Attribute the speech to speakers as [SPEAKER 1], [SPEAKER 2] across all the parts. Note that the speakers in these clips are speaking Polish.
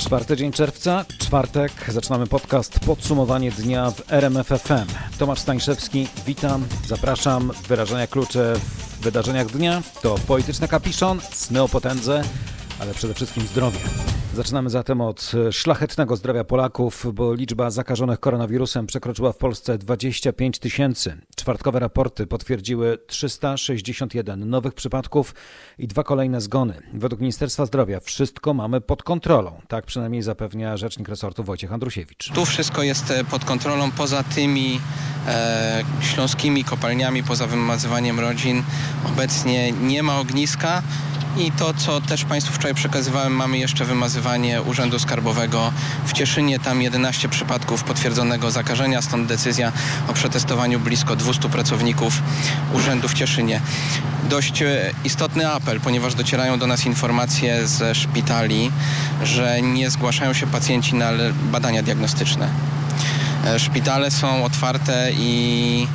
[SPEAKER 1] Czwarty dzień czerwca, czwartek, zaczynamy podcast Podsumowanie dnia w RMFFM. Tomasz Stańszewski, witam, zapraszam. Wyrażenia klucze w wydarzeniach dnia to polityczny kapiszon, sny o potędze, ale przede wszystkim zdrowie. Zaczynamy zatem od szlachetnego zdrowia Polaków, bo liczba zakażonych koronawirusem przekroczyła w Polsce 25 tysięcy. Czwartkowe raporty potwierdziły 361 nowych przypadków i dwa kolejne zgony. Według Ministerstwa Zdrowia wszystko mamy pod kontrolą. Tak przynajmniej zapewnia rzecznik resortu Wojciech Andrusiewicz.
[SPEAKER 2] Tu wszystko jest e, pod kontrolą, poza tymi e, śląskimi kopalniami, poza wymazywaniem rodzin. Obecnie nie ma ogniska. I to, co też Państwu wczoraj przekazywałem, mamy jeszcze wymazywanie Urzędu Skarbowego w Cieszynie. Tam 11 przypadków potwierdzonego zakażenia, stąd decyzja o przetestowaniu blisko 200 pracowników Urzędu w Cieszynie. Dość e, istotny apel, ponieważ docierają do nas informacje ze szpitali, że nie zgłaszają się pacjenci na badania diagnostyczne. E, szpitale są otwarte i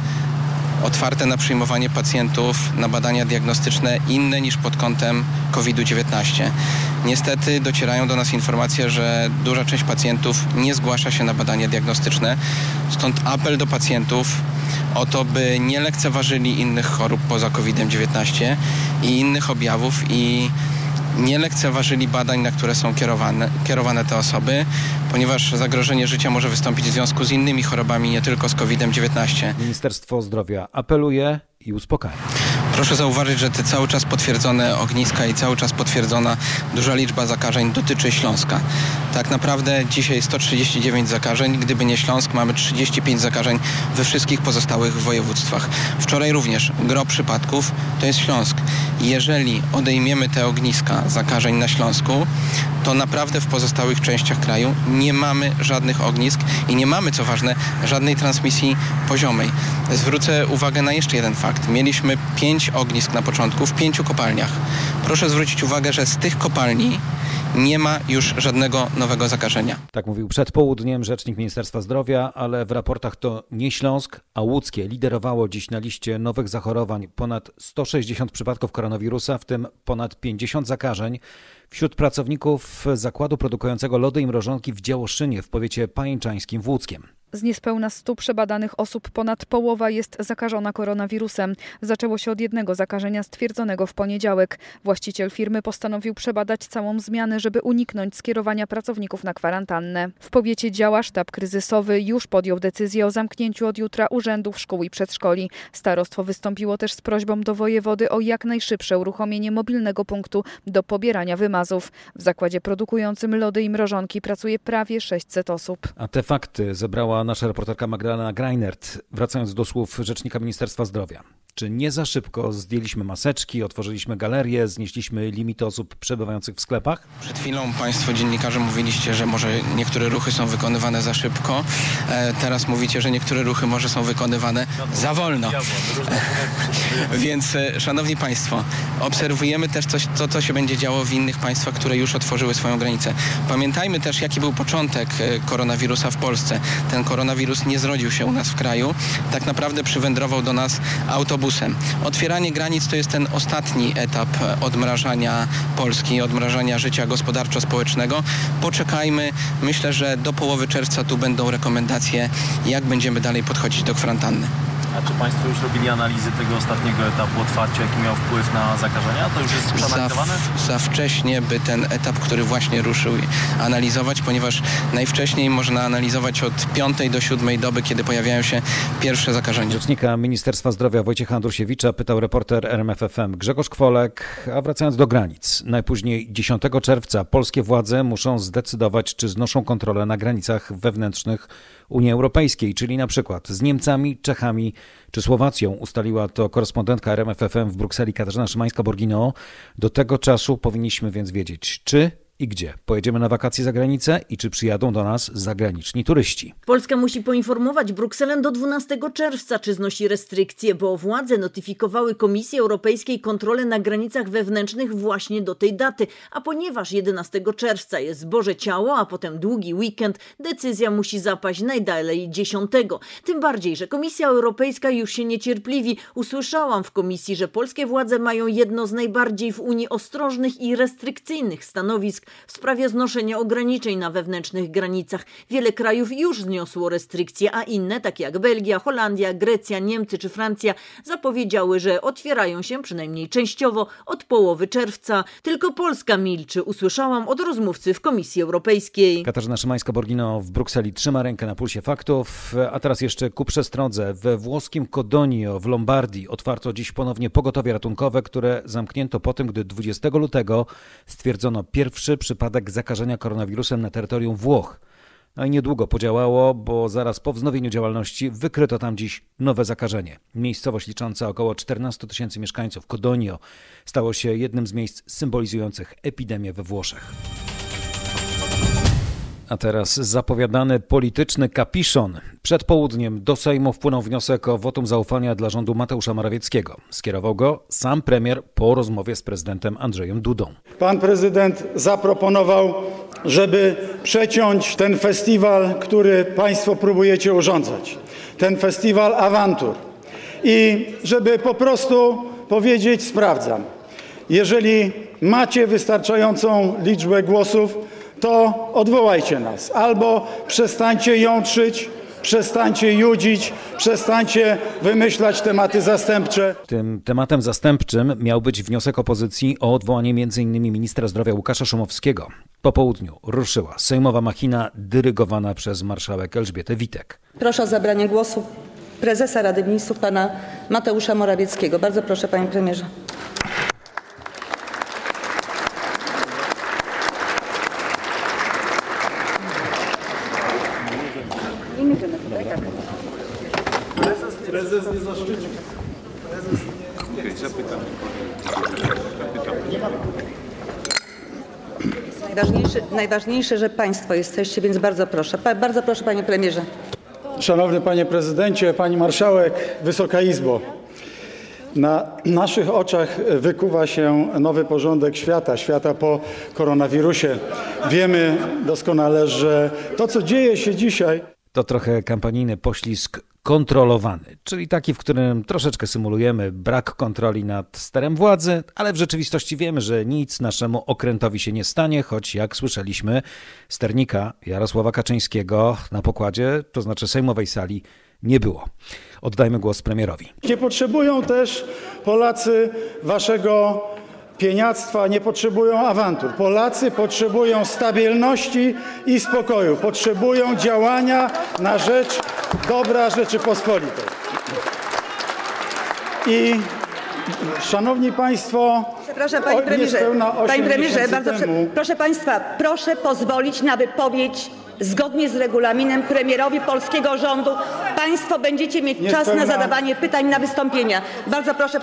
[SPEAKER 2] otwarte na przyjmowanie pacjentów na badania diagnostyczne inne niż pod kątem COVID-19. Niestety docierają do nas informacje, że duża część pacjentów nie zgłasza się na badania diagnostyczne. Stąd apel do pacjentów o to, by nie lekceważyli innych chorób poza COVID-19 i innych objawów i nie lekceważyli badań, na które są kierowane, kierowane te osoby, ponieważ zagrożenie życia może wystąpić w związku z innymi chorobami, nie tylko z COVID-19.
[SPEAKER 1] Ministerstwo Zdrowia apeluje i uspokaja.
[SPEAKER 2] Proszę zauważyć, że te cały czas potwierdzone ogniska i cały czas potwierdzona duża liczba zakażeń dotyczy Śląska. Tak naprawdę dzisiaj 139 zakażeń, gdyby nie Śląsk, mamy 35 zakażeń we wszystkich pozostałych województwach. Wczoraj również gro przypadków to jest Śląsk. Jeżeli odejmiemy te ogniska zakażeń na Śląsku, to naprawdę w pozostałych częściach kraju nie mamy żadnych ognisk i nie mamy, co ważne, żadnej transmisji poziomej. Zwrócę uwagę na jeszcze jeden fakt. Mieliśmy ognisk na początku w pięciu kopalniach. Proszę zwrócić uwagę, że z tych kopalni nie ma już żadnego nowego zakażenia.
[SPEAKER 1] Tak mówił przed południem rzecznik Ministerstwa Zdrowia, ale w raportach to nie Śląsk, a łódzkie liderowało dziś na liście nowych zachorowań. Ponad 160 przypadków koronawirusa, w tym ponad 50 zakażeń. Wśród pracowników zakładu produkującego lody i mrożonki w Działoszynie w powiecie pajęczańskim w Łódzkiem.
[SPEAKER 3] Z niespełna 100 przebadanych osób ponad połowa jest zakażona koronawirusem. Zaczęło się od jednego zakażenia stwierdzonego w poniedziałek. Właściciel firmy postanowił przebadać całą zmianę, żeby uniknąć skierowania pracowników na kwarantannę. W powiecie działa sztab kryzysowy, już podjął decyzję o zamknięciu od jutra urzędów, szkół i przedszkoli. Starostwo wystąpiło też z prośbą do wojewody o jak najszybsze uruchomienie mobilnego punktu do pobierania wymazów. W zakładzie produkującym lody i mrożonki pracuje prawie 600 osób.
[SPEAKER 1] A te fakty zebrała nasza reporterka Magdalena Greinert, wracając do słów rzecznika Ministerstwa Zdrowia. Czy nie za szybko zdjęliśmy maseczki, otworzyliśmy galerię, znieśliśmy limity osób przebywających w sklepach?
[SPEAKER 2] Przed chwilą Państwo dziennikarze mówiliście, że może niektóre ruchy są wykonywane za szybko. E, teraz mówicie, że niektóre ruchy może są wykonywane za wolno. Więc, e, Szanowni Państwo, obserwujemy też coś, co, co się będzie działo w innych państwach, które już otworzyły swoją granicę. Pamiętajmy też, jaki był początek e, koronawirusa w Polsce. Ten koronawirus nie zrodził się u nas w kraju. Tak naprawdę przywędrował do nas autobus autobusem. Otwieranie granic to jest ten ostatni etap odmrażania Polski, odmrażania życia gospodarczo-społecznego. Poczekajmy. Myślę, że do połowy czerwca tu będą rekomendacje, jak będziemy dalej podchodzić do kwarantanny.
[SPEAKER 4] A czy Państwo już robili analizy tego ostatniego etapu otwarcia, jaki miał wpływ na zakażenia? To już jest przeanalizowane?
[SPEAKER 2] Za, za wcześnie, by ten etap, który właśnie ruszył, analizować, ponieważ najwcześniej można analizować od piątej do siódmej doby, kiedy pojawiają się pierwsze zakażenia.
[SPEAKER 1] Rzecznika Ministerstwa Zdrowia Wojciecha Andrusiewicza pytał reporter RMFFM Grzegorz Kwolek, a wracając do granic. Najpóźniej 10 czerwca polskie władze muszą zdecydować, czy znoszą kontrolę na granicach wewnętrznych Unii Europejskiej, czyli na przykład z Niemcami, Czechami czy Słowacją. Ustaliła to korespondentka RMFFM w Brukseli Katarzyna Szymańska-Borgino. Do tego czasu powinniśmy więc wiedzieć, czy i gdzie. Pojedziemy na wakacje za granicę i czy przyjadą do nas zagraniczni turyści.
[SPEAKER 5] Polska musi poinformować Brukselę do 12 czerwca, czy znosi restrykcje, bo władze notyfikowały Komisji Europejskiej kontrolę na granicach wewnętrznych właśnie do tej daty. A ponieważ 11 czerwca jest Boże Ciało, a potem długi weekend, decyzja musi zapaść najdalej 10. Tym bardziej, że Komisja Europejska już się niecierpliwi. Usłyszałam w komisji, że polskie władze mają jedno z najbardziej w Unii ostrożnych i restrykcyjnych stanowisk w sprawie znoszenia ograniczeń na wewnętrznych granicach. Wiele krajów już zniosło restrykcje, a inne, takie jak Belgia, Holandia, Grecja, Niemcy czy Francja, zapowiedziały, że otwierają się przynajmniej częściowo od połowy czerwca. Tylko Polska milczy, usłyszałam od rozmówcy w Komisji Europejskiej.
[SPEAKER 1] Katarzyna Szymańska-Borgino w Brukseli trzyma rękę na pulsie faktów, a teraz jeszcze ku przestrodze. We włoskim Codonio w Lombardii otwarto dziś ponownie pogotowie ratunkowe, które zamknięto po tym, gdy 20 lutego stwierdzono pierwszy przypadek zakażenia koronawirusem na terytorium Włoch. No i niedługo podziałało, bo zaraz po wznowieniu działalności wykryto tam dziś nowe zakażenie. Miejscowość licząca około 14 tysięcy mieszkańców, Codonio, stało się jednym z miejsc symbolizujących epidemię we Włoszech. A teraz zapowiadany polityczny kapiszon. Przed południem do Sejmu wpłynął wniosek o wotum zaufania dla rządu Mateusza Morawieckiego. Skierował go sam premier po rozmowie z prezydentem Andrzejem Dudą.
[SPEAKER 6] Pan prezydent zaproponował, żeby przeciąć ten festiwal, który państwo próbujecie urządzać. Ten festiwal awantur. I żeby po prostu powiedzieć, sprawdzam. Jeżeli macie wystarczającą liczbę głosów, to odwołajcie nas. Albo przestańcie jątrzyć, przestańcie judzić, przestańcie wymyślać tematy zastępcze.
[SPEAKER 1] Tym tematem zastępczym miał być wniosek opozycji o odwołanie m.in. ministra zdrowia Łukasza Szumowskiego. Po południu ruszyła sejmowa machina dyrygowana przez marszałek Elżbietę Witek.
[SPEAKER 7] Proszę o zabranie głosu prezesa Rady Ministrów pana Mateusza Morawieckiego. Bardzo proszę, panie premierze. Najważniejsze, najważniejsze, że państwo jesteście, więc bardzo proszę. Pa, bardzo proszę, panie premierze.
[SPEAKER 6] Szanowny panie prezydencie, pani marszałek, Wysoka Izbo. Na naszych oczach wykuwa się nowy porządek świata, świata po koronawirusie. Wiemy doskonale, że to, co dzieje się dzisiaj,
[SPEAKER 1] To trochę kampanijny poślizg kontrolowany, czyli taki, w którym troszeczkę symulujemy brak kontroli nad sterem władzy, ale w rzeczywistości wiemy, że nic naszemu okrętowi się nie stanie, choć jak słyszeliśmy, sternika Jarosława Kaczyńskiego na pokładzie, to znaczy sejmowej sali, nie było. Oddajmy głos premierowi.
[SPEAKER 6] nie potrzebują też Polacy waszego pieniactwa, nie potrzebują awantur. Polacy potrzebują stabilności i spokoju. Potrzebują działania na rzecz dobra Rzeczypospolitej. I szanowni państwo,
[SPEAKER 7] Przepraszam, panie premierze.
[SPEAKER 6] niespełna
[SPEAKER 7] Panie premierze, bardzo prze- proszę państwa, proszę pozwolić na wypowiedź zgodnie z regulaminem premierowi polskiego rządu. Państwo będziecie mieć czas na
[SPEAKER 6] Niespełna-
[SPEAKER 7] zadawanie pytań na wystąpienia. Bardzo proszę.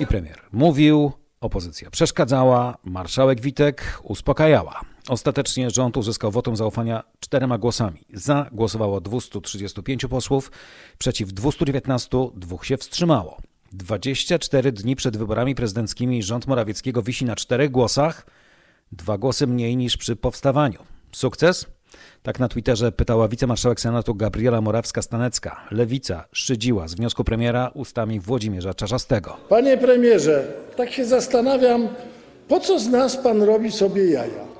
[SPEAKER 1] I premier mówił, opozycja przeszkadzała, marszałek Witek uspokajała. Ostatecznie rząd uzyskał wotum zaufania czterema głosami. Za głosowało 235 posłów, przeciw 219, dwóch się wstrzymało. 24 dni przed wyborami prezydenckimi rząd Morawieckiego wisi na czterech głosach, dwa głosy mniej niż przy powstawaniu. Sukces? Tak na Twitterze pytała wicemarszałek Senatu Gabriela Morawska-Stanecka. Lewica szydziła z wniosku premiera ustami Włodzimierza Czarzastego.
[SPEAKER 8] Panie premierze, tak się zastanawiam, po co z nas pan robi sobie jaja?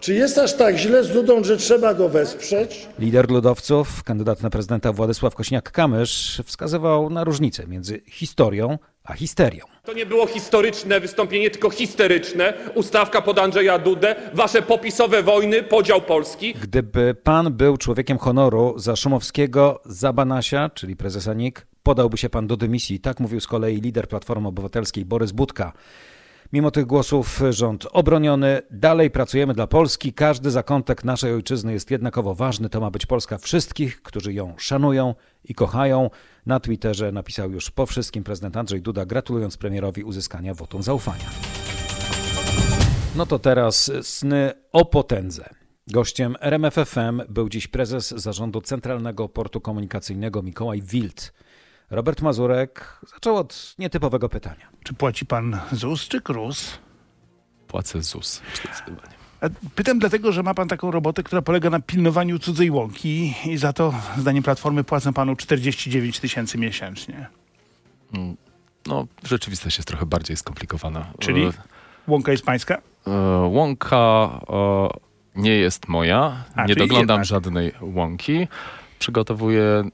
[SPEAKER 8] Czy jest aż tak źle z Dudą, że trzeba go wesprzeć?
[SPEAKER 1] Lider ludowców, kandydat na prezydenta Władysław Kośniak-Kamysz wskazywał na różnicę między historią a histerią.
[SPEAKER 9] To nie było historyczne wystąpienie, tylko histeryczne. Ustawka pod Andrzeja Dudę, wasze popisowe wojny, podział Polski.
[SPEAKER 1] Gdyby pan był człowiekiem honoru, za Szumowskiego, za Banasia, czyli prezesa NIK, podałby się pan do dymisji. Tak mówił z kolei lider Platformy Obywatelskiej Borys Budka. Mimo tych głosów rząd obroniony. Dalej pracujemy dla Polski. Każdy zakątek naszej ojczyzny jest jednakowo ważny. To ma być Polska wszystkich, którzy ją szanują i kochają. Na Twitterze napisał już po wszystkim prezydent Andrzej Duda, gratulując premierowi uzyskania wotum zaufania. No to teraz sny o potędze. Gościem RMFFM był dziś prezes zarządu Centralnego Portu Komunikacyjnego Mikołaj Wild. Robert Mazurek zaczął od nietypowego pytania.
[SPEAKER 10] Czy płaci pan ZUS czy KRUS?
[SPEAKER 11] Płacę ZUS, zdecydowanie.
[SPEAKER 10] A Pytam dlatego, że ma pan taką robotę, która polega na pilnowaniu cudzej łąki i za to, zdaniem Platformy, płacę panu 49 tysięcy miesięcznie.
[SPEAKER 11] No, rzeczywistość jest trochę bardziej skomplikowana.
[SPEAKER 10] Czyli?
[SPEAKER 11] E,
[SPEAKER 10] Łąka jest pańska?
[SPEAKER 11] E, Łąka e, nie jest moja.
[SPEAKER 10] A,
[SPEAKER 11] nie doglądam
[SPEAKER 10] jednak.
[SPEAKER 11] żadnej łąki. Przygotowuję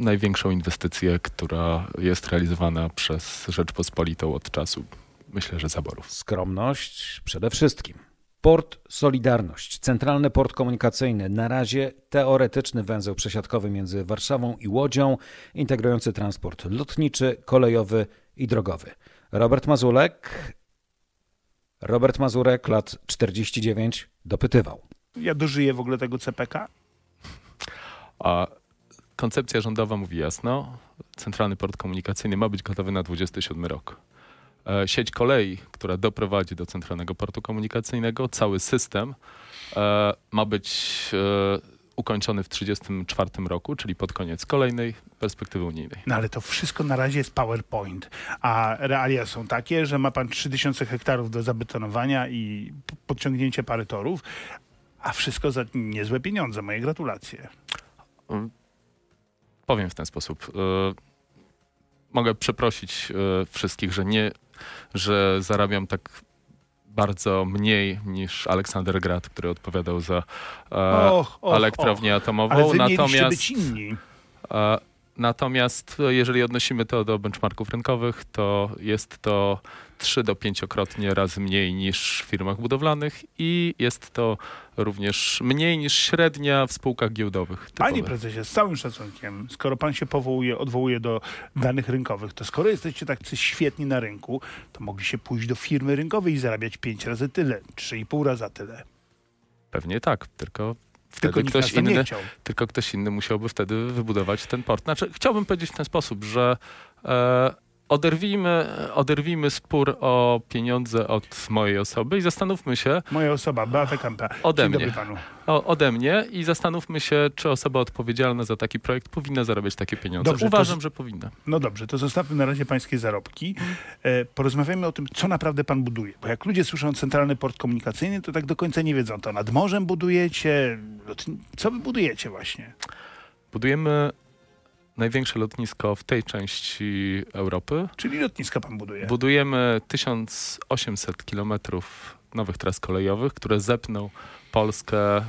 [SPEAKER 11] największą inwestycję, która jest realizowana przez Rzeczpospolitą od czasu, myślę, że zaborów.
[SPEAKER 1] Skromność przede wszystkim. Port Solidarność, centralny port komunikacyjny, na razie teoretyczny węzeł przesiadkowy między Warszawą i Łodzią, integrujący transport lotniczy, kolejowy i drogowy. Robert Mazurek, Robert Mazurek, lat 49, dopytywał.
[SPEAKER 10] Ja dożyję w ogóle tego CPK?
[SPEAKER 11] A koncepcja rządowa mówi jasno, centralny port komunikacyjny ma być gotowy na 27 rok. E, Sieć kolei, która doprowadzi do centralnego portu komunikacyjnego, cały system e, ma być e, ukończony w 34 roku, czyli pod koniec kolejnej perspektywy unijnej.
[SPEAKER 10] No ale to wszystko na razie jest PowerPoint, a realia są takie, że ma pan 3000 hektarów do zabetonowania i podciągnięcie parę torów, a wszystko za niezłe pieniądze. Moje gratulacje.
[SPEAKER 11] Powiem w ten sposób. e, Mogę przeprosić e, wszystkich, że nie, że zarabiam tak bardzo mniej niż Aleksander Grad, który odpowiadał za e,
[SPEAKER 10] Och, och,
[SPEAKER 11] elektrownię atomową.
[SPEAKER 10] Ale wy
[SPEAKER 11] natomiast,
[SPEAKER 10] być inni.
[SPEAKER 11] e, natomiast e, jeżeli odnosimy to do benchmarków rynkowych, to jest to 3 do 5-krotnie razy mniej niż w firmach budowlanych i jest to również mniej niż średnia w spółkach giełdowych.
[SPEAKER 10] Panie
[SPEAKER 11] typowych.
[SPEAKER 10] prezesie, z całym szacunkiem, skoro pan się powołuje, odwołuje do danych rynkowych, to skoro jesteście tak świetni na rynku, to mogliście pójść do firmy rynkowej i zarabiać 5 razy tyle, 3,5 razy tyle.
[SPEAKER 11] Pewnie tak, tylko wtedy
[SPEAKER 10] Tylko
[SPEAKER 11] ktoś inny, tylko ktoś inny musiałby wtedy wybudować ten port. Znaczy, chciałbym powiedzieć w ten sposób, że e, oderwijmy, oderwijmy spór o pieniądze od mojej osoby i zastanówmy się
[SPEAKER 10] Moja osoba, Beata Kampa.
[SPEAKER 11] ode
[SPEAKER 10] Dzień
[SPEAKER 11] mnie.
[SPEAKER 10] panu.
[SPEAKER 11] O, ode mnie i zastanówmy się, czy osoba odpowiedzialna za taki projekt powinna zarabiać takie pieniądze.
[SPEAKER 10] Dobrze, to
[SPEAKER 11] Uważam,
[SPEAKER 10] z-
[SPEAKER 11] że powinna.
[SPEAKER 10] No dobrze, to zostawmy na razie pańskie zarobki. E, porozmawiajmy o tym, co naprawdę pan buduje. Bo jak ludzie słyszą Centralny Port Komunikacyjny, to tak do końca nie wiedzą, to nad morzem budujecie, co wy budujecie właśnie?
[SPEAKER 11] Budujemy największe lotnisko w tej części Europy.
[SPEAKER 10] Czyli lotniska pan buduje.
[SPEAKER 11] Budujemy 1800 kilometrów nowych tras kolejowych, które zepną Polskę, e,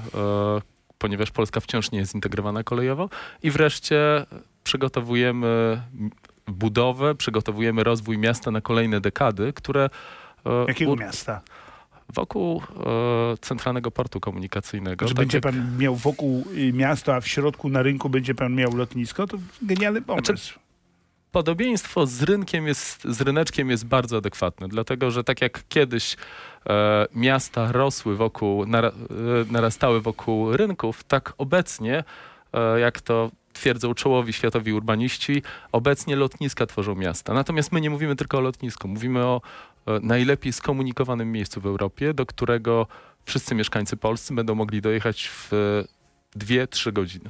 [SPEAKER 11] ponieważ Polska wciąż nie jest zintegrowana kolejowo. I wreszcie przygotowujemy budowę, przygotowujemy rozwój miasta na kolejne dekady, które e,
[SPEAKER 10] Jakiego miasta?
[SPEAKER 11] Wokół e, centralnego portu komunikacyjnego.
[SPEAKER 10] Że
[SPEAKER 11] tak
[SPEAKER 10] będzie
[SPEAKER 11] jak-
[SPEAKER 10] pan miał wokół y, miasta, a w środku na rynku będzie pan miał lotnisko? To genialny pomysł.
[SPEAKER 11] Znaczy, Podobieństwo z rynkiem jest, z ryneczkiem jest bardzo adekwatne, dlatego że tak jak kiedyś e, miasta rosły wokół, nara, e, narastały wokół rynków, tak obecnie, e, jak to twierdzą czołowi światowi urbaniści, obecnie lotniska tworzą miasta. Natomiast my nie mówimy tylko o lotnisku, mówimy o e, najlepiej skomunikowanym miejscu w Europie, do którego wszyscy mieszkańcy polscy będą mogli dojechać w e, 2-3 godziny.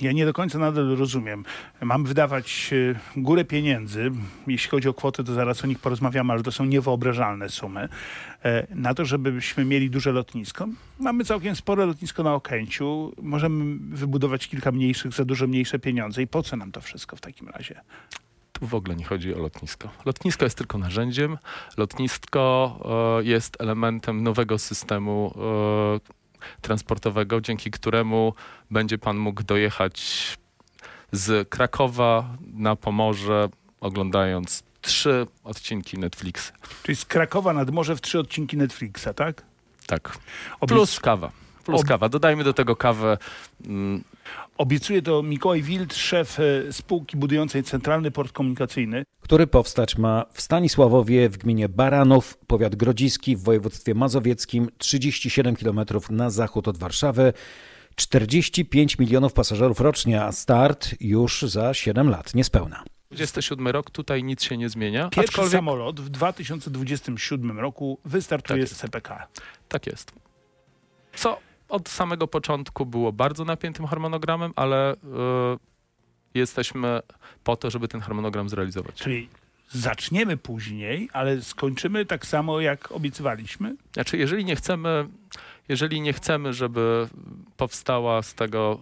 [SPEAKER 10] Ja nie do końca nadal rozumiem. Mam wydawać y, górę pieniędzy, jeśli chodzi o kwotę, to zaraz o nich porozmawiamy, ale to są niewyobrażalne sumy, e, na to, żebyśmy mieli duże lotnisko. Mamy całkiem spore lotnisko na Okęciu, możemy wybudować kilka mniejszych za dużo mniejsze pieniądze. I po co nam to wszystko w takim razie?
[SPEAKER 11] Tu w ogóle nie chodzi o lotnisko. Lotnisko jest tylko narzędziem. Lotnisko e, jest elementem nowego systemu e, transportowego, dzięki któremu będzie pan mógł dojechać z Krakowa na Pomorze, oglądając trzy odcinki Netflix.
[SPEAKER 10] Czyli z Krakowa nad morze w trzy odcinki Netflixa, tak?
[SPEAKER 11] Tak. Plus kawa. Plus
[SPEAKER 10] Ob-
[SPEAKER 11] kawa. Dodajmy do tego kawę. Mm,
[SPEAKER 10] Obiecuje to Mikołaj Wild, szef e, spółki budującej Centralny Port Komunikacyjny.
[SPEAKER 1] który powstać ma w Stanisławowie w gminie Baranów, powiat grodziski w województwie mazowieckim, 37 km na zachód od Warszawy, 45 milionów pasażerów rocznie, a start już za 7 lat, niespełna.
[SPEAKER 11] 27 rok, tutaj nic się nie zmienia.
[SPEAKER 10] Pierwszy
[SPEAKER 11] aczkolwiek-
[SPEAKER 10] samolot w 2027 roku wystartuje
[SPEAKER 11] Tak
[SPEAKER 10] z. CPK.
[SPEAKER 11] Tak jest. Co od samego początku było bardzo napiętym harmonogramem, ale y, jesteśmy po to, żeby ten harmonogram zrealizować.
[SPEAKER 10] Czyli zaczniemy później, ale skończymy tak samo, jak obiecywaliśmy.
[SPEAKER 11] Znaczy, jeżeli nie chcemy, jeżeli nie chcemy, żeby powstała z tego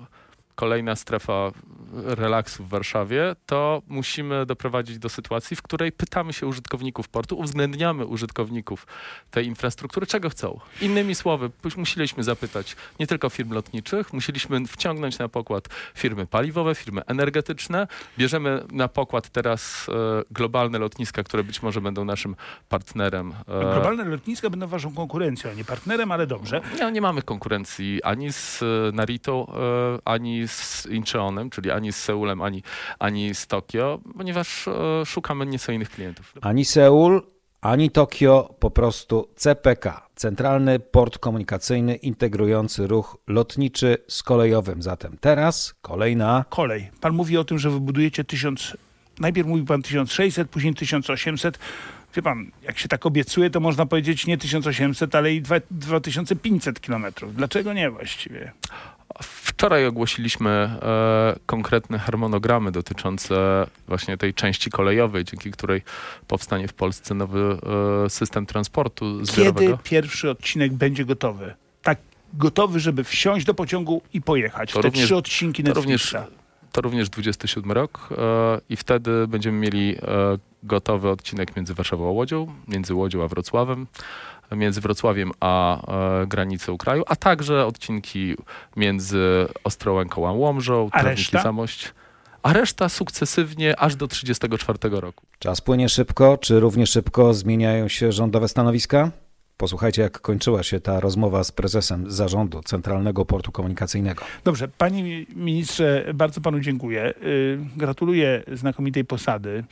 [SPEAKER 11] kolejna strefa relaksu w Warszawie, to musimy doprowadzić do sytuacji, w której pytamy się użytkowników portu, uwzględniamy użytkowników tej infrastruktury, czego chcą. Innymi słowy, musieliśmy zapytać nie tylko firm lotniczych, musieliśmy wciągnąć na pokład firmy paliwowe, firmy energetyczne. Bierzemy na pokład teraz e, globalne lotniska, które być może będą naszym partnerem.
[SPEAKER 10] E, globalne lotniska będą waszą konkurencją, a nie partnerem, ale dobrze.
[SPEAKER 11] Nie, nie mamy konkurencji ani z e, Narito, ani z Incheonem, czyli ani z Seulem, ani, ani z Tokio, ponieważ szukamy nieco innych klientów.
[SPEAKER 1] Ani Seul, ani Tokio, po prostu CPK, Centralny Port Komunikacyjny integrujący ruch lotniczy z kolejowym. Zatem teraz kolejna.
[SPEAKER 10] Kolej. Pan mówi o tym, że wybudujecie tysiąc. Najpierw mówił pan 1600, później 1800. Wie pan, jak się tak obiecuje, to można powiedzieć nie 1800, ale i 2500 kilometrów. Dlaczego nie właściwie?
[SPEAKER 11] Wczoraj ogłosiliśmy e, konkretne harmonogramy dotyczące właśnie tej części kolejowej, dzięki której powstanie w Polsce nowy e, system transportu zbiorowego.
[SPEAKER 10] Kiedy pierwszy odcinek będzie gotowy? Tak gotowy, żeby wsiąść do pociągu i pojechać. To Te również, trzy odcinki Netflixa.
[SPEAKER 11] To również, to również 27 rok e, i wtedy będziemy mieli gotowy odcinek między Warszawą a Łodzią, między Łodzią a Wrocławem między Wrocławiem a e, granicą kraju, a także odcinki między Ostrołęką a Łomżą, Trawnicki Zamość. A reszta sukcesywnie aż do 1934 roku.
[SPEAKER 1] Czas płynie szybko. Czy równie szybko zmieniają się rządowe stanowiska? Posłuchajcie, jak kończyła się ta rozmowa z prezesem zarządu Centralnego Portu Komunikacyjnego.
[SPEAKER 10] Dobrze, panie ministrze, bardzo panu dziękuję. Y, gratuluję znakomitej posady.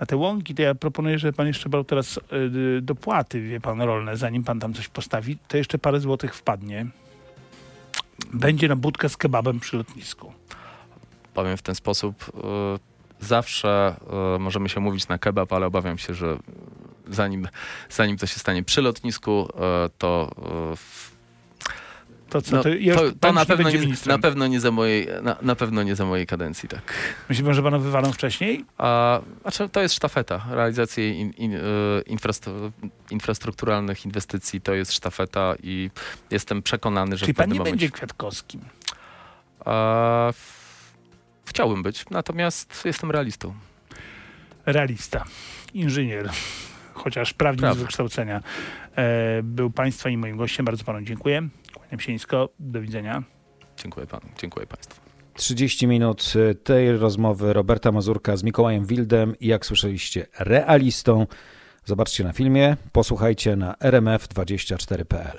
[SPEAKER 10] Na te łąki to ja proponuję, że pan jeszcze brał teraz y, dopłaty, wie pan, rolne, zanim pan tam coś postawi, to jeszcze parę złotych wpadnie. Będzie na budkę z kebabem przy lotnisku.
[SPEAKER 11] Powiem w ten sposób, y, zawsze możemy się mówić na kebab, ale obawiam się, że zanim, zanim to się stanie przy lotnisku, e, to
[SPEAKER 10] e, to, co, no, to,
[SPEAKER 11] to, to na, pewno nie, na, pewno nie za mojej, na, na, pewno nie za mojej kadencji, tak.
[SPEAKER 10] Myśli pan, że pana wywalą wcześniej?
[SPEAKER 11] A, znaczy, to jest sztafeta. Realizacja in, in, e, infrastrukturalnych inwestycji to jest sztafeta i jestem przekonany, że
[SPEAKER 10] Czyli pan nie momencie... będzie Kwiatkowskim?
[SPEAKER 11] A, chciałbym być, natomiast jestem realistą.
[SPEAKER 10] Realista. Inżynier chociaż prawnik z wykształcenia, e, był Państwa i moim gościem. Bardzo Panu dziękuję. Kłaniam się nisko. Do widzenia.
[SPEAKER 11] Dziękuję Panu. Dziękuję Państwu.
[SPEAKER 1] 30 minut e, tej rozmowy Roberta Mazurka z Mikołajem Wildem i jak słyszeliście, realistą. Zobaczcie na filmie, posłuchajcie na rmf24.pl.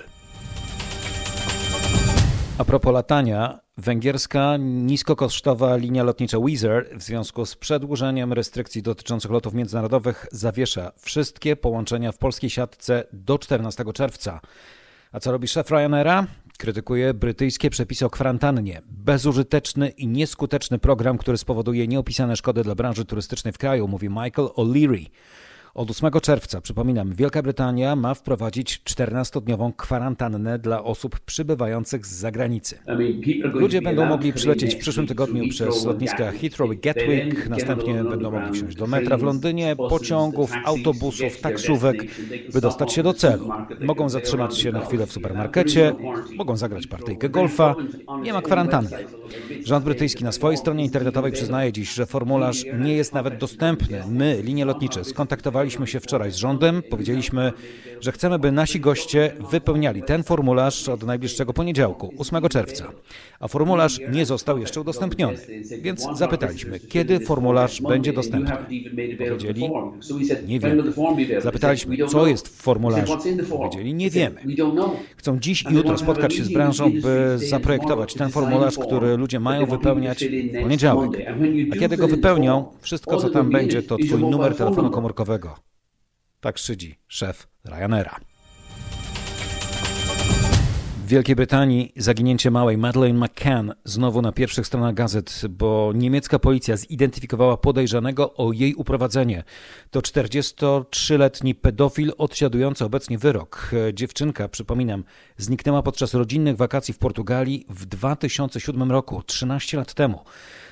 [SPEAKER 1] A propos latania, węgierska niskokosztowa linia lotnicza Wizz w związku z przedłużeniem restrykcji dotyczących lotów międzynarodowych zawiesza wszystkie połączenia w polskiej siatce do 14 czerwca. A co robi szef Ryanaira? Krytykuje brytyjskie przepisy o kwarantannie. Bezużyteczny i nieskuteczny program, który spowoduje nieopisane szkody dla branży turystycznej w kraju, mówi Michael O'Leary. Od 8 czerwca, przypominam, Wielka Brytania ma wprowadzić 14-dniową kwarantannę dla osób przybywających z zagranicy. Ludzie będą mogli przylecieć w przyszłym tygodniu przez lotniska Heathrow i Gatwick, następnie będą mogli wsiąść do metra w Londynie, pociągów, autobusów, taksówek, by dostać się do celu. Mogą zatrzymać się na chwilę w supermarkecie, mogą zagrać partyjkę golfa, nie ma kwarantanny. Rząd brytyjski na swojej stronie internetowej przyznaje dziś, że formularz nie jest nawet dostępny. My, linie lotnicze, skontaktowaliśmy Spotkaliśmy się wczoraj z rządem, powiedzieliśmy, że chcemy, by nasi goście wypełniali ten formularz od najbliższego poniedziałku, 8 czerwca. A formularz nie został jeszcze udostępniony. Więc zapytaliśmy, kiedy formularz będzie dostępny. Powiedzieli, nie wiemy. Zapytaliśmy, co jest w formularzu. Powiedzieli, nie wiemy. Chcą dziś i jutro spotkać się z branżą, by zaprojektować ten formularz, który ludzie mają wypełniać w poniedziałek. A kiedy go wypełnią, wszystko co tam będzie, to twój numer telefonu komórkowego. Tak szydzi szef Ryanaira. W Wielkiej Brytanii zaginięcie małej Madeleine McCann znowu na pierwszych stronach gazet, bo niemiecka policja zidentyfikowała podejrzanego o jej uprowadzenie. To 43-letni pedofil odsiadujący obecnie wyrok. Dziewczynka, przypominam, zniknęła podczas rodzinnych wakacji w Portugalii w 2007 roku, 13 lat temu.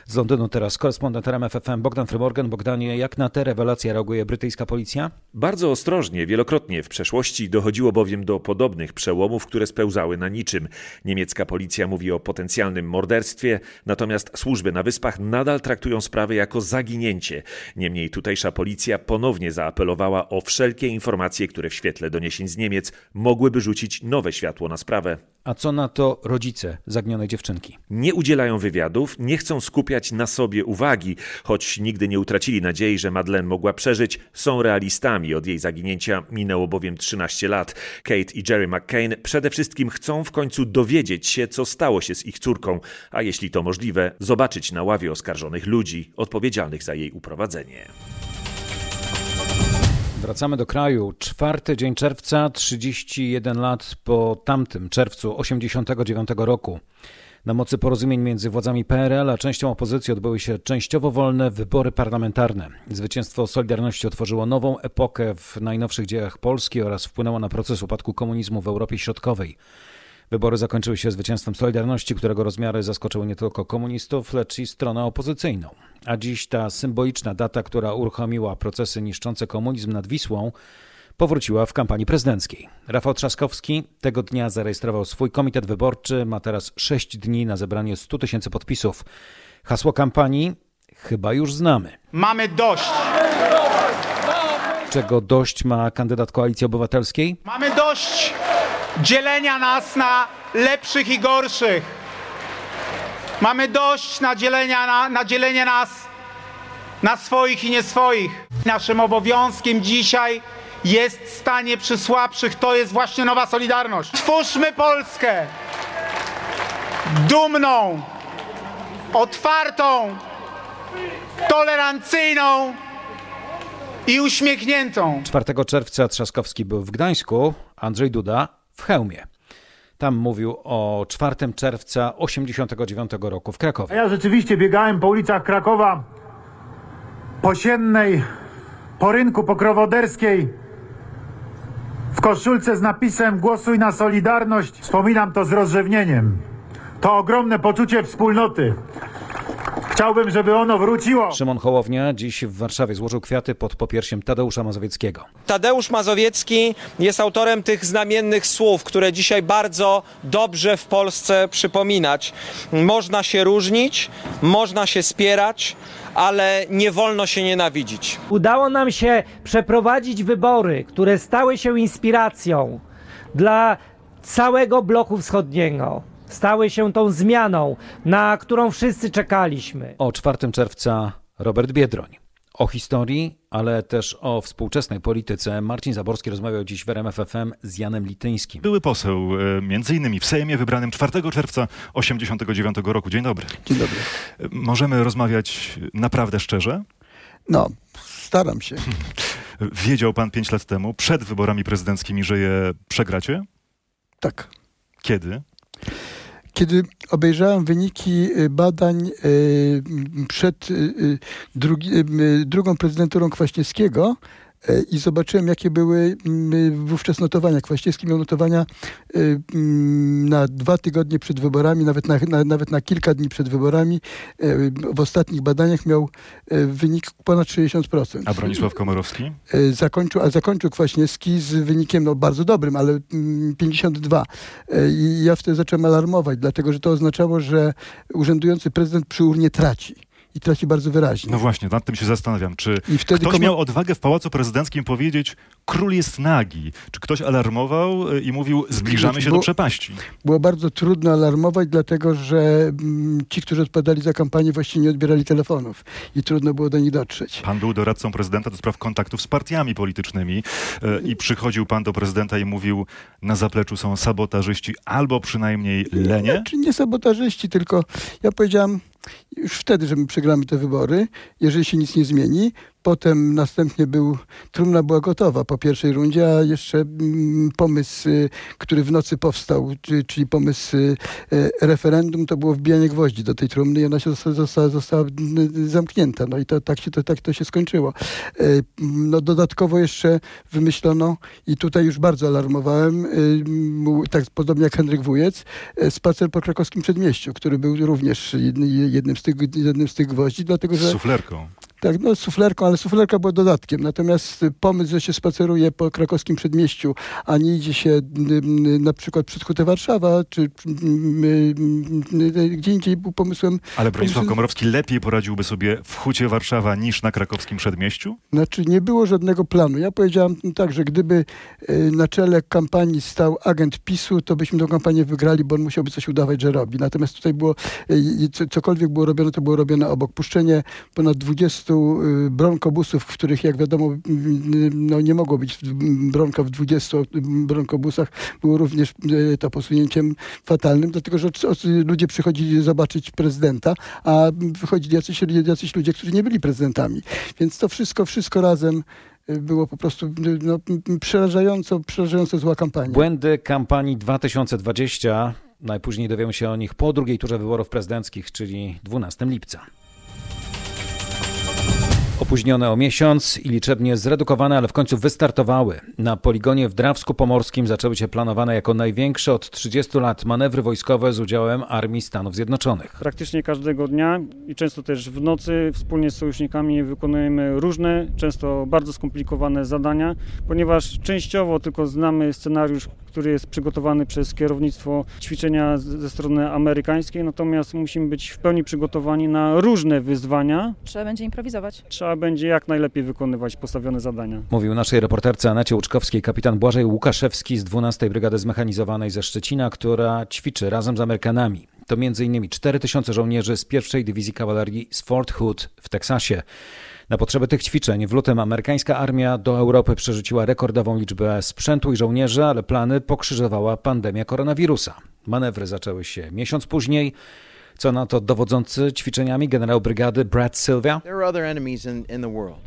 [SPEAKER 1] Z Londynu teraz korespondent RMFFM Bogdan Frymorgan. Bogdanie, jak na te rewelacje reaguje brytyjska policja?
[SPEAKER 12] Bardzo ostrożnie, wielokrotnie w przeszłości dochodziło bowiem do podobnych przełomów, które spełzały na niczym. Niemiecka policja mówi o potencjalnym morderstwie, natomiast służby na wyspach nadal traktują sprawę jako zaginięcie. Niemniej tutejsza policja ponownie zaapelowała o wszelkie informacje, które w świetle doniesień z Niemiec mogłyby rzucić nowe światło na sprawę.
[SPEAKER 1] A co na to rodzice zaginionej dziewczynki?
[SPEAKER 12] Nie udzielają wywiadów, nie chcą skupiać na sobie uwagi, choć nigdy nie utracili nadziei, że Madeleine mogła przeżyć, są realistami. Od jej zaginięcia minęło bowiem 13 lat. Kate i Jerry McCain przede wszystkim chcą w końcu dowiedzieć się, co stało się z ich córką, a jeśli to możliwe, zobaczyć na ławie oskarżonych ludzi odpowiedzialnych za jej uprowadzenie.
[SPEAKER 1] Wracamy do kraju. Czwarty dzień czerwca, 31 lat po tamtym czerwcu 89 roku. Na mocy porozumień między władzami PRL a częścią opozycji odbyły się częściowo wolne wybory parlamentarne. Zwycięstwo Solidarności otworzyło nową epokę w najnowszych dziejach Polski oraz wpłynęło na proces upadku komunizmu w Europie Środkowej. Wybory zakończyły się zwycięstwem Solidarności, którego rozmiary zaskoczyły nie tylko komunistów, lecz i stronę opozycyjną. A dziś ta symboliczna data, która uruchomiła procesy niszczące komunizm nad Wisłą, powróciła w kampanii prezydenckiej. Rafał Trzaskowski tego dnia zarejestrował swój komitet wyborczy, ma teraz 6 dni na zebranie 100 tysięcy podpisów. Hasło kampanii chyba już znamy.
[SPEAKER 13] Mamy dość.
[SPEAKER 1] Czego dość ma kandydat Koalicji Obywatelskiej?
[SPEAKER 13] Mamy dość dzielenia nas na lepszych i gorszych. Mamy dość na, dzielenia, na, na dzielenie nas na swoich i nieswoich. Naszym obowiązkiem dzisiaj jest stanie przy słabszych. To jest właśnie nowa Solidarność. Twórzmy Polskę dumną, otwartą, tolerancyjną i uśmiechniętą.
[SPEAKER 1] 4 czerwca Trzaskowski był w Gdańsku, Andrzej Duda w Chełmie. Tam mówił o 4 czerwca 89 roku w Krakowie.
[SPEAKER 14] Ja rzeczywiście biegałem po ulicach Krakowa, po Siennej, po rynku pokrowoderskiej, w koszulce z napisem Głosuj na Solidarność. Wspominam to z rozrzewnieniem. To ogromne poczucie wspólnoty. Chciałbym, żeby ono wróciło.
[SPEAKER 1] Szymon Hołownia dziś w Warszawie złożył kwiaty pod popiersiem Tadeusza Mazowieckiego.
[SPEAKER 15] Tadeusz Mazowiecki jest autorem tych znamiennych słów, które dzisiaj bardzo dobrze w Polsce przypominać. Można się różnić, można się spierać, ale nie wolno się nienawidzić.
[SPEAKER 16] Udało nam się przeprowadzić wybory, które stały się inspiracją dla całego bloku wschodniego. Stały się tą zmianą, na którą wszyscy czekaliśmy.
[SPEAKER 1] O 4 czerwca Robert Biedroń. O historii, ale też o współczesnej polityce Marcin Zaborski rozmawiał dziś w RMF FM z Janem Lityńskim.
[SPEAKER 17] Były poseł, e, między innymi w Sejmie wybranym 4 czerwca 89 roku. Dzień dobry.
[SPEAKER 18] Dzień dobry.
[SPEAKER 17] Możemy rozmawiać naprawdę szczerze?
[SPEAKER 18] No, staram się.
[SPEAKER 17] Wiedział pan 5 lat temu, przed wyborami prezydenckimi, że je przegracie?
[SPEAKER 18] Tak.
[SPEAKER 17] Kiedy?
[SPEAKER 18] Kiedy obejrzałem wyniki y, badań y, przed y, drugi, drugą prezydenturą Kwaśniewskiego i zobaczyłem, jakie były mm, wówczas notowania. Kwaśniewski miał notowania mm, na dwa tygodnie przed wyborami, nawet na, na, nawet na kilka dni przed wyborami. W ostatnich badaniach miał wynik ponad 60%.
[SPEAKER 17] A Bronisław Komorowski?
[SPEAKER 18] Zakończył, a zakończył Kwaśniewski z wynikiem no, bardzo dobrym, ale 52. I ja wtedy zacząłem alarmować, dlatego że to oznaczało, że urzędujący prezydent przy urnie traci i traci bardzo wyraźnie.
[SPEAKER 17] No właśnie, nad tym się zastanawiam. Czy ktoś komu... miał odwagę w Pałacu Prezydenckim powiedzieć, król jest nagi? Czy ktoś alarmował y, i mówił, zbliżamy się
[SPEAKER 18] było,
[SPEAKER 17] do przepaści?
[SPEAKER 18] Było bardzo trudno alarmować, dlatego że ci, którzy odpowiadali za kampanię, właściwie nie odbierali telefonów i trudno było do nich dotrzeć.
[SPEAKER 17] Pan był doradcą prezydenta do spraw kontaktów z partiami politycznymi y, i przychodził pan do prezydenta i mówił, na zapleczu są sabotażyści albo przynajmniej lenie?
[SPEAKER 18] Nie, czy nie sabotażyści, tylko ja powiedziałem, już wtedy, że my przegramy te wybory, jeżeli się nic nie zmieni, Potem następnie był, trumna była gotowa po pierwszej rundzie, a jeszcze mm, pomysł, y, który w nocy powstał, czy- czyli pomysł y, y, referendum, to było wbijanie gwoździ do tej trumny i ona się została, została, zamknięta. No i to, tak, się, to, tak to się skończyło. Y, No dodatkowo jeszcze wymyślono, i tutaj już bardzo alarmowałem, y, tak podobnie jak Henryk Wujec, y, spacer po krakowskim przedmieściu, który był również jedny- jednym z tych, jednym z tych gwoździ, dlatego że...
[SPEAKER 17] Z suflerką.
[SPEAKER 18] Tak, no suflerką, ale suflerka była dodatkiem. Natomiast y, pomysł, że się spaceruje po krakowskim przedmieściu, a nie idzie się y, y, na przykład przed Hutę Warszawa, czy gdzie indziej był pomysłem...
[SPEAKER 17] Ale Bronisław
[SPEAKER 18] pomysłem-
[SPEAKER 17] Komorowski lepiej poradziłby sobie w Hucie Warszawa niż na krakowskim przedmieściu?
[SPEAKER 18] Znaczy nie było żadnego planu. Ja powiedziałam tak, że gdyby na czele kampanii stał agent PiSu, to byśmy tę kampanię wygrali, bo on musiałby coś udawać, że robi. Natomiast tutaj było, co- cokolwiek było robione, to było robione obok. Puszczenie ponad 20 y, bronkobusów, w których jak wiadomo y, y, no, nie mogło być bronka w 20 bronkobusach, było również y, to posunięciem fatalnym, dlatego że ludzie przychodzili zobaczyć prezydenta, a wychodzili jacyś, jacyś ludzie, którzy nie byli prezydentami. Więc to wszystko, wszystko razem y, było po prostu y, no, przerażająco, przerażająco zła kampania.
[SPEAKER 1] Błędy kampanii 2020. Najpóźniej dowiemy się o nich po drugiej turze wyborów prezydenckich, czyli 12 lipca. Opóźnione o miesiąc i liczebnie zredukowane, ale w końcu wystartowały. Na poligonie w Drawsku Pomorskim zaczęły się planowane jako największe od 30 lat manewry wojskowe z udziałem Armii Stanów Zjednoczonych.
[SPEAKER 19] Praktycznie każdego dnia i często też w nocy wspólnie z sojusznikami wykonujemy różne, często bardzo skomplikowane zadania, ponieważ częściowo tylko znamy scenariusz, który jest przygotowany przez kierownictwo ćwiczenia ze strony amerykańskiej, natomiast musimy być w pełni przygotowani na różne wyzwania.
[SPEAKER 3] Trzeba będzie improwizować.
[SPEAKER 19] Trzeba będzie jak najlepiej wykonywać postawione zadania.
[SPEAKER 1] Mówił naszej reporterce Anacie Łuczkowskiej kapitan Błażej Łukaszewski z 12 Brygady Zmechanizowanej ze Szczecina, która ćwiczy razem z Amerykanami. To m.in. 4000 żołnierzy z pierwszej dywizji kawalerii z Fort Hood w Teksasie. Na potrzeby tych ćwiczeń w lutym amerykańska armia do Europy przerzuciła rekordową liczbę sprzętu i żołnierzy, ale plany pokrzyżowała pandemia koronawirusa. Manewry zaczęły się miesiąc później. Co na to dowodzący ćwiczeniami generał brygady Brad Sylvia?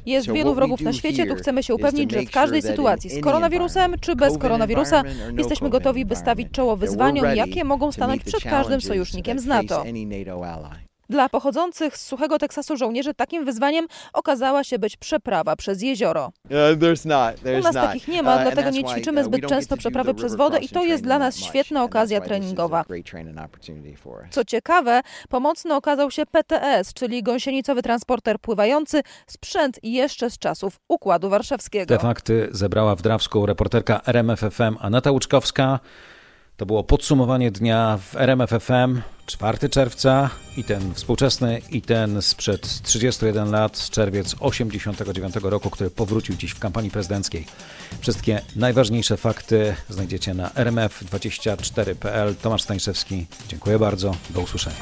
[SPEAKER 20] Jest wielu wrogów na świecie, tu chcemy się upewnić, że w każdej sytuacji z koronawirusem czy bez koronawirusa jesteśmy gotowi, by stawić czoło wyzwaniom, jakie mogą stanąć przed każdym sojusznikiem z NATO. Dla pochodzących z suchego Teksasu żołnierzy takim wyzwaniem okazała się być przeprawa przez jezioro. U nas takich nie ma, dlatego nie ćwiczymy zbyt często przeprawy przez wodę i to jest dla nas świetna okazja treningowa. Co ciekawe, pomocny okazał się PTS, czyli gąsienicowy transporter pływający, sprzęt jeszcze z czasów Układu Warszawskiego.
[SPEAKER 1] Te fakty zebrała w Drawsku reporterka RMFFM Aneta Łuczkowska. To było podsumowanie dnia w RMFFM 4 czerwca i ten współczesny i ten sprzed 31 lat, czerwiec 89 roku, który powrócił dziś w kampanii prezydenckiej. Wszystkie najważniejsze fakty znajdziecie na rmf24.pl. Tomasz Stańszewski, dziękuję bardzo, do usłyszenia.